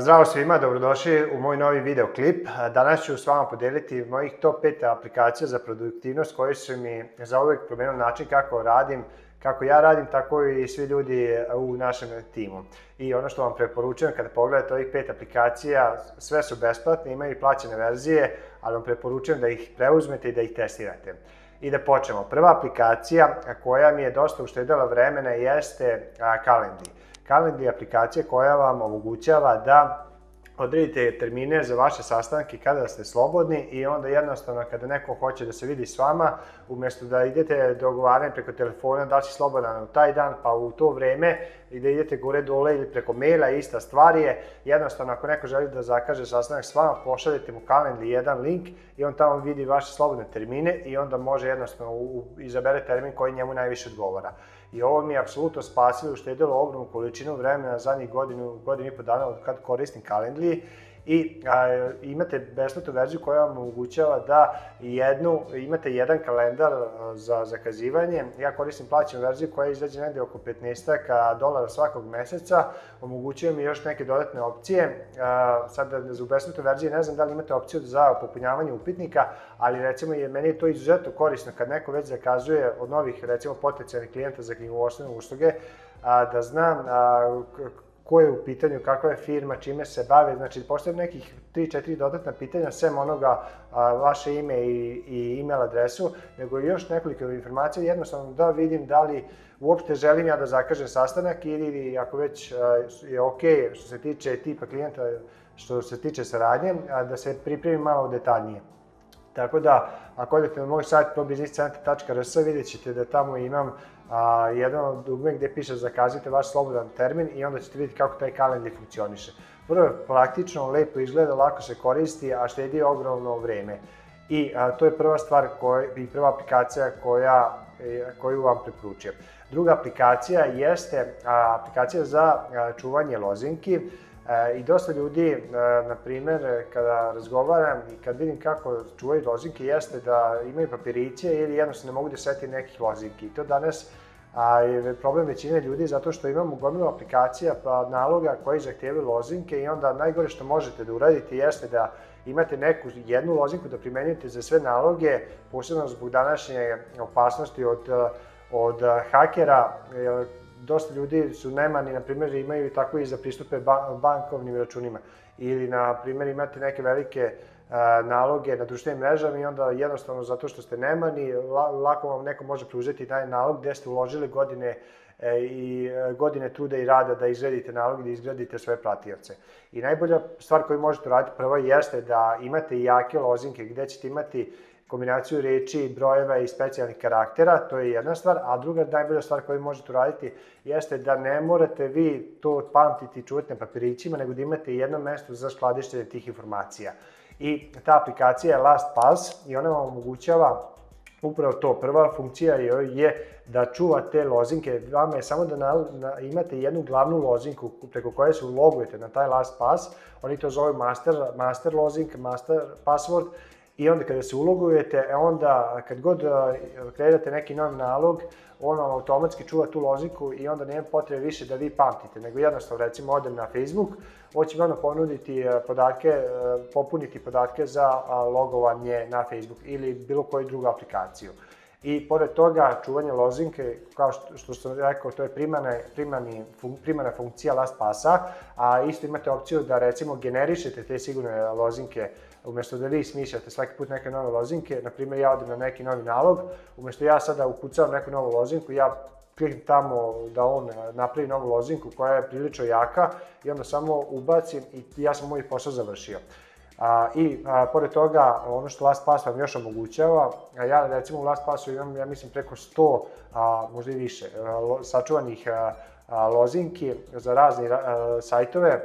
Zdravo svima, dobrodošli u moj novi videoklip. Danas ću s vama podeliti mojih top 5 aplikacija za produktivnost koje su mi zauvek promijenili način kako radim, kako ja radim, tako i svi ljudi e, u našem timu. I ono što vam preporučujem kada pogledate ovih pet aplikacija, sve su besplatne, imaju i plaćene verzije, ali vam preporučujem da ih preuzmete i da ih testirate. I da počnemo. Prva aplikacija koja mi je dosta uštedela vremena jeste Calendly. Calendly je aplikacija koja vam omogućava da odredite termine za vaše sastanke kada ste slobodni i onda jednostavno kada neko hoće da se vidi s vama, umjesto da idete dogovaranje preko telefona da li si slobodan u taj dan pa u to vreme i da idete gore dole ili preko maila, ista stvar je, jednostavno ako neko želi da zakaže sastanak s vama, pošaljete mu Calendly jedan link i on tamo vidi vaše slobodne termine i onda može jednostavno izabere termin koji njemu najviše odgovara. I ovo mi je apsolutno spasilo i uštedilo ogromnu količinu vremena zadnjih godinu, godinu i po dana od kad koristim Calendly i a, imate besplatnu verziju koja vam omogućava da jednu, imate jedan kalendar e, za zakazivanje. Ja koristim plaćenu verziju koja izađe negde oko 15 dolara svakog meseca. Omogućuje mi još neke dodatne opcije. A, e, sad, da, za besplatnu verziju ne znam da li imate opciju za popunjavanje upitnika, ali recimo je meni je to izuzetno korisno kad neko već zakazuje od novih recimo potencijalnih klijenta za knjigovodstvene usluge, a, da znam a, ko je u pitanju, kakva je firma, čime se bave, znači postavim nekih 3-4 dodatna pitanja, sem onoga a, vaše ime i, i email adresu, nego još nekoliko informacija, jednostavno da vidim da li uopšte želim ja da zakažem sastanak ili ako već a, je ok što se tiče tipa klijenta, što se tiče saradnje, a, da se pripremim malo detaljnije. Tako da, ako odete na moj sajt probizniscentar.rs, vidjet ćete da tamo imam a, jedan dugme gde piše zakazite vaš slobodan termin i onda ćete vidjeti kako taj kalendar funkcioniše. Prvo je praktično, lepo izgleda, lako se koristi, a štedi ogromno vreme. I a, to je prva stvar koja, i prva aplikacija koja, e, koju vam preporučujem. Druga aplikacija jeste a, aplikacija za a, čuvanje lozinki. E, I dosta ljudi, e, na primer, kada razgovaram i kad vidim kako čuvaju lozinke, jeste da imaju papiriće ili jednostavno ne mogu da seti nekih lozinki. I to danas a, je problem većine ljudi zato što imamo gomilu aplikacija pa naloga koji zahtijevaju lozinke i onda najgore što možete da uradite jeste da imate neku jednu lozinku da primenjujete za sve naloge, posebno zbog današnje opasnosti od, od e, hakera, dosta ljudi su nemani, na primjer, imaju i tako i za pristupe bankovnim računima. Ili, na primjer, imate neke velike e, naloge na društvenim mrežama i onda jednostavno zato što ste nemani, la, lako vam neko može preuzeti taj nalog gde ste uložili godine e, i e, godine truda i rada da izgledite nalog da izgradite sve pratioce. I najbolja stvar koju možete raditi prvo jeste da imate jake lozinke gde ćete imati kombinaciju reči, brojeva i specijalnih karaktera, to je jedna stvar, a druga najbolja stvar koju možete uraditi jeste da ne morate vi to pamtiti i čuvati na papirićima, nego da imate jedno mesto za skladištenje tih informacija. I ta aplikacija je LastPass i ona vam omogućava upravo to. Prva funkcija joj je da čuva te lozinke. Vama je samo da na, na, imate jednu glavnu lozinku preko koje se ulogujete na taj LastPass. Oni to zovu master, master lozink, master password I onda kada se ulogujete, e onda kad god e, kreirate neki nov nalog, on vam automatski čuva tu loziku i onda nema potrebe više da vi pamtite, nego jednostavno recimo odem na Facebook, hoće mi ono ponuditi e, podatke, popuniti podatke za logovanje na Facebook ili bilo koju drugu aplikaciju. I pored toga, čuvanje lozinke, kao što, što sam rekao, to je primana, primani, fun, primana funkcija last pasa, a isto imate opciju da recimo generišete te sigurne lozinke umesto da vi smišljate svaki put neke nove lozinke, na primjer ja odem na neki novi nalog, umesto ja sada ukucavam neku novu lozinku, ja kliknem tamo da on napravi novu lozinku koja je prilično jaka i onda samo ubacim i ja sam moj posao završio. A, I a, pored toga, ono što LastPass vam još omogućava, a ja recimo u LastPassu imam, ja mislim, preko 100, a, možda i više, a, lo, sačuvanih a, a, lozinki za razne a, sajtove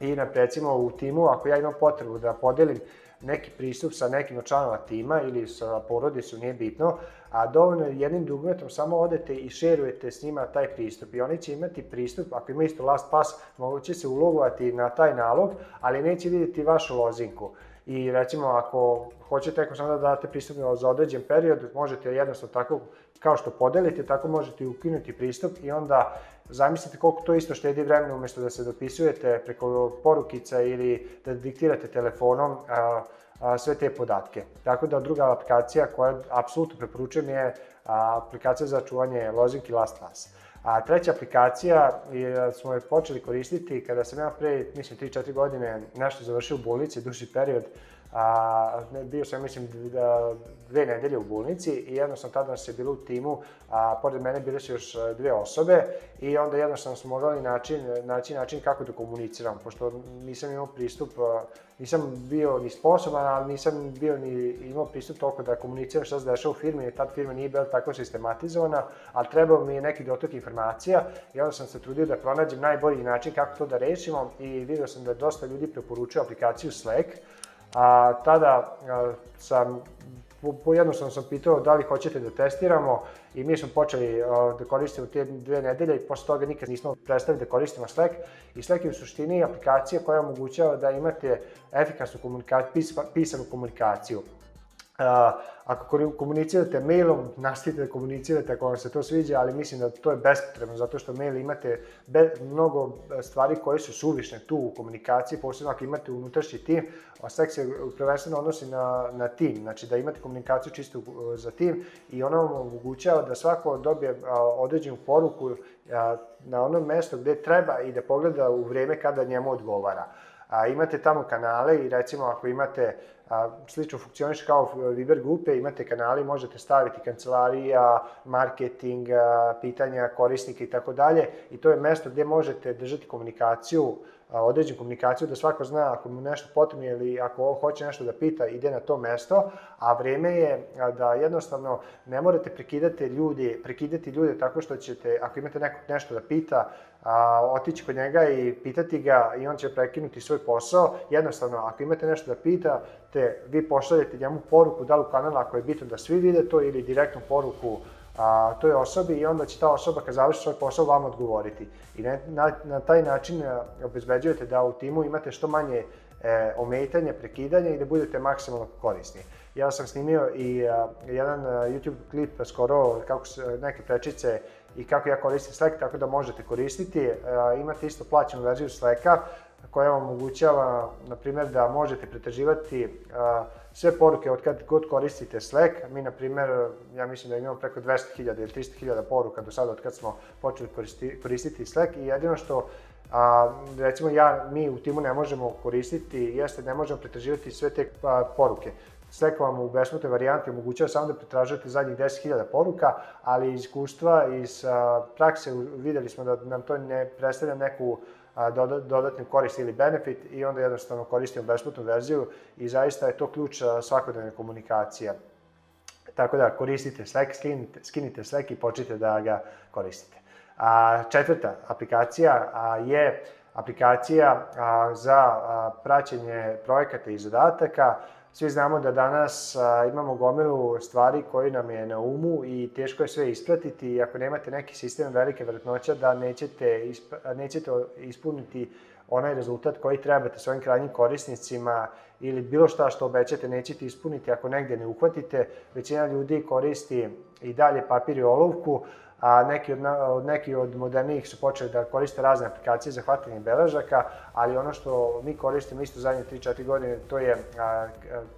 i na, recimo u timu, ako ja imam potrebu da podelim neki pristup sa nekim od članova tima ili sa porodicom, nije bitno, a dovoljno je jednim dugmetom samo odete i šerujete s njima taj pristup i oni će imati pristup, ako imaju isto last pass, moguće se ulogovati na taj nalog, ali neće vidjeti vašu lozinku. I recimo, ako hoćete ako sada da date pristup za određen period, možete jednostavno tako, kao što podelite, tako možete ukinuti pristup i onda zamislite koliko to isto štedi vremena umesto da se dopisujete preko porukica ili da diktirate telefonom a, a, sve te podatke. Tako da druga aplikacija koja apsolutno preporučujem je aplikacija za čuvanje lozinki LastPass. A treća aplikacija je, smo je počeli koristiti kada sam ja pre, mislim, 3-4 godine nešto završio u bolnici, duži period, a, bio sam, mislim, da, dve nedelje u bolnici i jednostavno tada nas je bilo u timu, a pored mene bile su još e, dve osobe i onda jednostavno smo morali način, naći način kako da komuniciram, pošto nisam imao pristup, e, nisam bio ni sposoban, ali nisam bio ni imao pristup toliko da komuniciram šta se dešava u firmi, jer tad firma nije bila tako sistematizovana, ali trebao mi je neki dotok informacija i onda sam se trudio da pronađem najbolji način kako to da rešimo i video sam da dosta ljudi preporučuje aplikaciju Slack, A tada a, sam jednostavno sam pitao da li hoćete da testiramo i mi smo počeli da koristimo te dve nedelje i posle toga nikad nismo prestali da koristimo Slack. I Slack je u suštini aplikacija koja omogućava da imate efikasnu komunikaciju, pisanu komunikaciju ako komunicirate mailom, nastavite da komunicirate ako vam se to sviđa, ali mislim da to je bespotrebno, zato što mail imate be, mnogo e, stvari koje su suvišne tu u komunikaciji, posebno ako imate unutrašnji tim, a seks se prvenstveno odnosi na, na tim, znači da imate komunikaciju čistu e, za tim i ona vam omogućava da svako dobije određenu poruku na onom mesto gde treba i da pogleda u vreme kada njemu odgovara. A, imate tamo kanale i recimo ako imate, a, slično funkcioniš kao Viber grupe, imate kanale i možete staviti kancelarija, marketing, a, pitanja korisnika i tako dalje. I to je mesto gde možete držati komunikaciju, a, određenu komunikaciju, da svako zna ako mu nešto potrebno ili ako ovo hoće nešto da pita, ide na to mesto, a vreme je da jednostavno ne morate prekidati ljude, prekidati ljude tako što ćete, ako imate nekog nešto da pita, a, otići kod njega i pitati ga i on će prekinuti svoj posao. Jednostavno, ako imate nešto da pita, te vi pošaljete njemu poruku da li u kanal ako je bitno da svi vide to ili direktnu poruku a, toj osobi i onda će ta osoba kad završi svoj posao vam odgovoriti. I na, na, na taj način obezbeđujete da u timu imate što manje e, ometanja, prekidanja i da budete maksimalno korisni. Ja sam snimio i a, jedan a, YouTube klip skoro kako se, neke prečice i kako ja koristim Slack, tako da možete koristiti. A, imate isto plaćenu verziju Slacka koja vam omogućava, na primjer, da možete pretraživati a, sve poruke od kad god koristite Slack. Mi, na primjer, ja mislim da imamo preko 200.000 ili 300.000 poruka do sada od kad smo počeli koristi, koristiti Slack i jedino što a, recimo ja, mi u timu ne možemo koristiti, jeste ne možemo pretraživati sve te a, poruke. Slek vam u besplatnoj varijanti omogućava samo da pretražujete zadnjih 10.000 poruka, ali iz iskustva, iz a, prakse videli smo da nam to ne predstavlja neku a, doda, korist ili benefit i onda jednostavno koristimo besplatnu verziju i zaista je to ključ svakodnevne komunikacije. Tako da koristite Slack, skinite, skinite Slack i počnite da ga koristite. A, četvrta aplikacija a, je aplikacija a, za a, praćenje projekata i zadataka. Svi znamo da danas a, imamo gomilu stvari koji nam je na umu i teško je sve ispratiti i ako nemate neki sistem velike vratnoća da nećete, isp, nećete ispuniti onaj rezultat koji trebate svojim krajnjim korisnicima ili bilo šta što obećate nećete ispuniti ako negde ne uhvatite. Većina ljudi koristi i dalje papir i olovku, a neki od, neki od modernijih su počeli da koriste razne aplikacije za hvatanje beležaka, ali ono što mi koristimo isto zadnje 3-4 godine, to je a,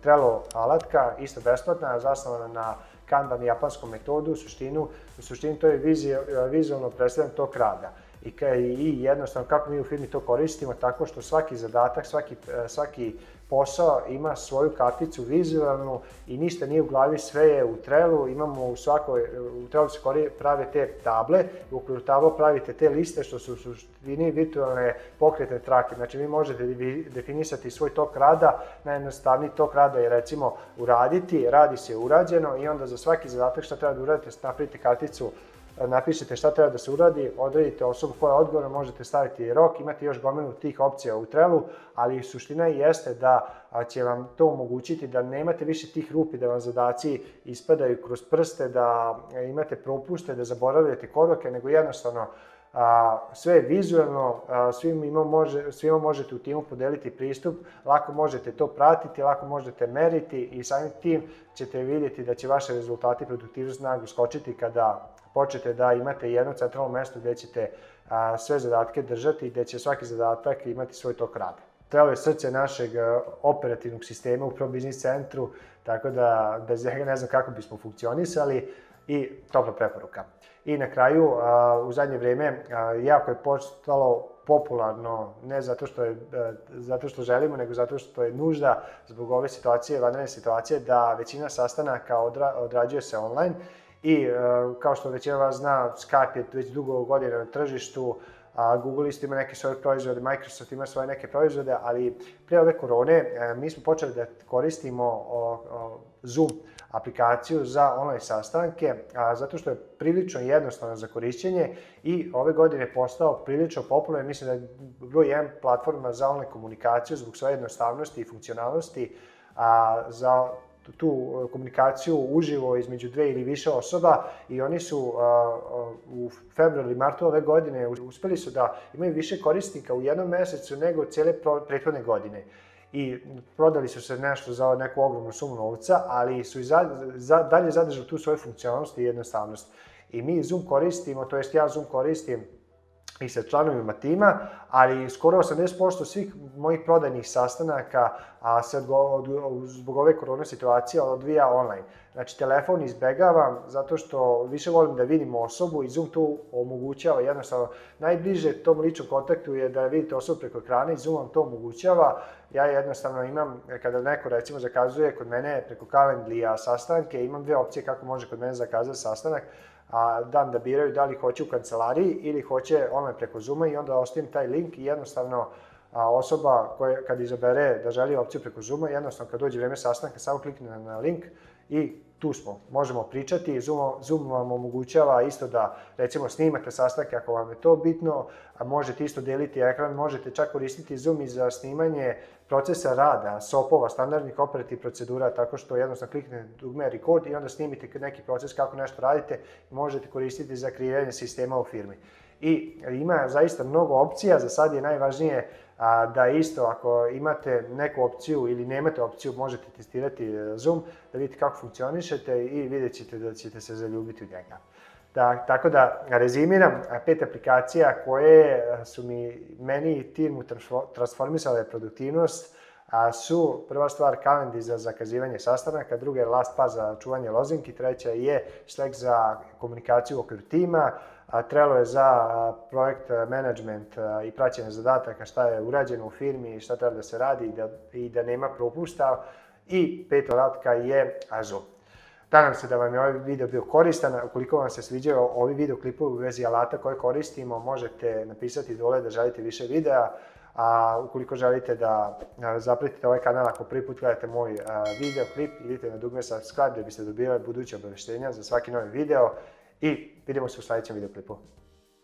Trello alatka, isto besplatna, zasnovana na Kanban japanskom metodu, u suštinu, u suštini to je vizija, vizualno predstavljanje tok rada i, i jednostavno kako mi u firmi to koristimo tako što svaki zadatak, svaki, e, svaki posao ima svoju karticu vizualnu i ništa nije u glavi, sve je u trelu, imamo u svakoj, u trelu se prave te table, u okviru tabla pravite te liste što su u suštini virtualne pokretne trake, znači vi možete definisati svoj tok rada, najjednostavniji tok rada je recimo uraditi, radi se urađeno i onda za svaki zadatak što treba da uradite napravite karticu E, napišete šta treba da se uradi, odredite osobu koja je odgovorna, možete staviti rok, imate još gomilu tih opcija u Trello, ali suština jeste da će vam to omogućiti da nemate više tih rupi, da vam zadaci ispadaju kroz prste, da e, imate propuste, da zaboravljate korake, nego jednostavno a, sve je vizualno, a, svim ima može, svima možete u timu podeliti pristup, lako možete to pratiti, lako možete meriti i samim tim ćete vidjeti da će vaše rezultati produktivnost naglo skočiti kada počete da imate jedno centralno mesto gde ćete a, sve zadatke držati i gde će svaki zadatak imati svoj tok rada trebalo je srce našeg operativnog sistema u ProBiznis centru, tako da bez njega ne znam kako bismo funkcionisali i topla preporuka. I na kraju, u zadnje vrijeme, jako je postalo popularno, ne zato što, je, e, zato što želimo, nego zato što je nužda zbog ove situacije, vanredne situacije, da većina sastanaka odra, odrađuje se online i e, kao što većina vas zna, Skype je već dugo godina na tržištu, a Google isto ima neke svoje proizvode, Microsoft ima svoje neke proizvode, ali prije ove korone e, mi smo počeli da koristimo Zoom aplikaciju za online sastanke, a, zato što je prilično jednostavno za korišćenje i ove godine je postao prilično popularan, mislim da je broj jedan platforma za online komunikaciju zbog svoje jednostavnosti i funkcionalnosti a, za tu komunikaciju uživo između dve ili više osoba i oni su a, u februar ili martu ove godine uspeli su da imaju više korisnika u jednom mesecu nego cele prethodne godine i prodali su se nešto za neku ogromnu sumu novca, ali su i za, za, dalje zadržali tu svoju funkcionalnost i jednostavnost. I mi Zoom koristimo, to jest ja Zoom koristim i sa članovima tima, ali skoro 80% svih mojih prodajnih sastanaka a, se odgo, od, zbog ove korona situacije odvija online. Znači, telefon izbegavam zato što više volim da vidim osobu i Zoom to omogućava jednostavno. Najbliže tom ličnom kontaktu je da vidite osobu preko ekrana i Zoom vam to omogućava. Ja jednostavno imam, kada neko recimo zakazuje kod mene preko Calendly-a sastanke, imam dve opcije kako može kod mene zakazati sastanak a, dan da biraju da li hoće u kancelariji ili hoće online preko Zuma i onda ostavim taj link i jednostavno a, osoba koja kad izabere da želi opciju preko Zuma, jednostavno kad dođe vreme sastanka samo klikne na link i tu smo, možemo pričati, Zoom, Zoom vam omogućava isto da recimo snimate sastanke ako vam je to bitno, a možete isto deliti ekran, možete čak koristiti Zoom i za snimanje procesa rada, SOP-ova, standardnih operativnih procedura, tako što jednostavno kliknete dugme record i onda snimite neki proces kako nešto radite i možete koristiti za kreiranje sistema u firmi. I ima zaista mnogo opcija, za sad je najvažnije a, da isto ako imate neku opciju ili nemate opciju, možete testirati e, Zoom, da vidite kako funkcionišete i vidjet ćete da ćete se zaljubiti u njega. Da, tako da rezimiram pet aplikacija koje e, su mi, meni i timu transformisale produktivnost, a su prva stvar Calendly za zakazivanje sastanaka, druga je LastPass za čuvanje lozinki, treća je Slack za komunikaciju u okviru tima, A Trello je za projekt management i praćenje zadataka, šta je urađeno u firmi, i šta treba da se radi i da, i da nema propusta. I peta ratka je Azure. Da Nadam se da vam je ovaj video bio koristan. Ukoliko vam se sviđaju ovi videoklipovi u vezi alata koje koristimo, možete napisati dole da želite više videa. A ukoliko želite da zapratite ovaj kanal, ako prvi put gledate moj video klip, idite na dugme subscribe da biste dobijali buduće obaveštenja za svaki novi video i Vidimo se u sljedećem videoklipu.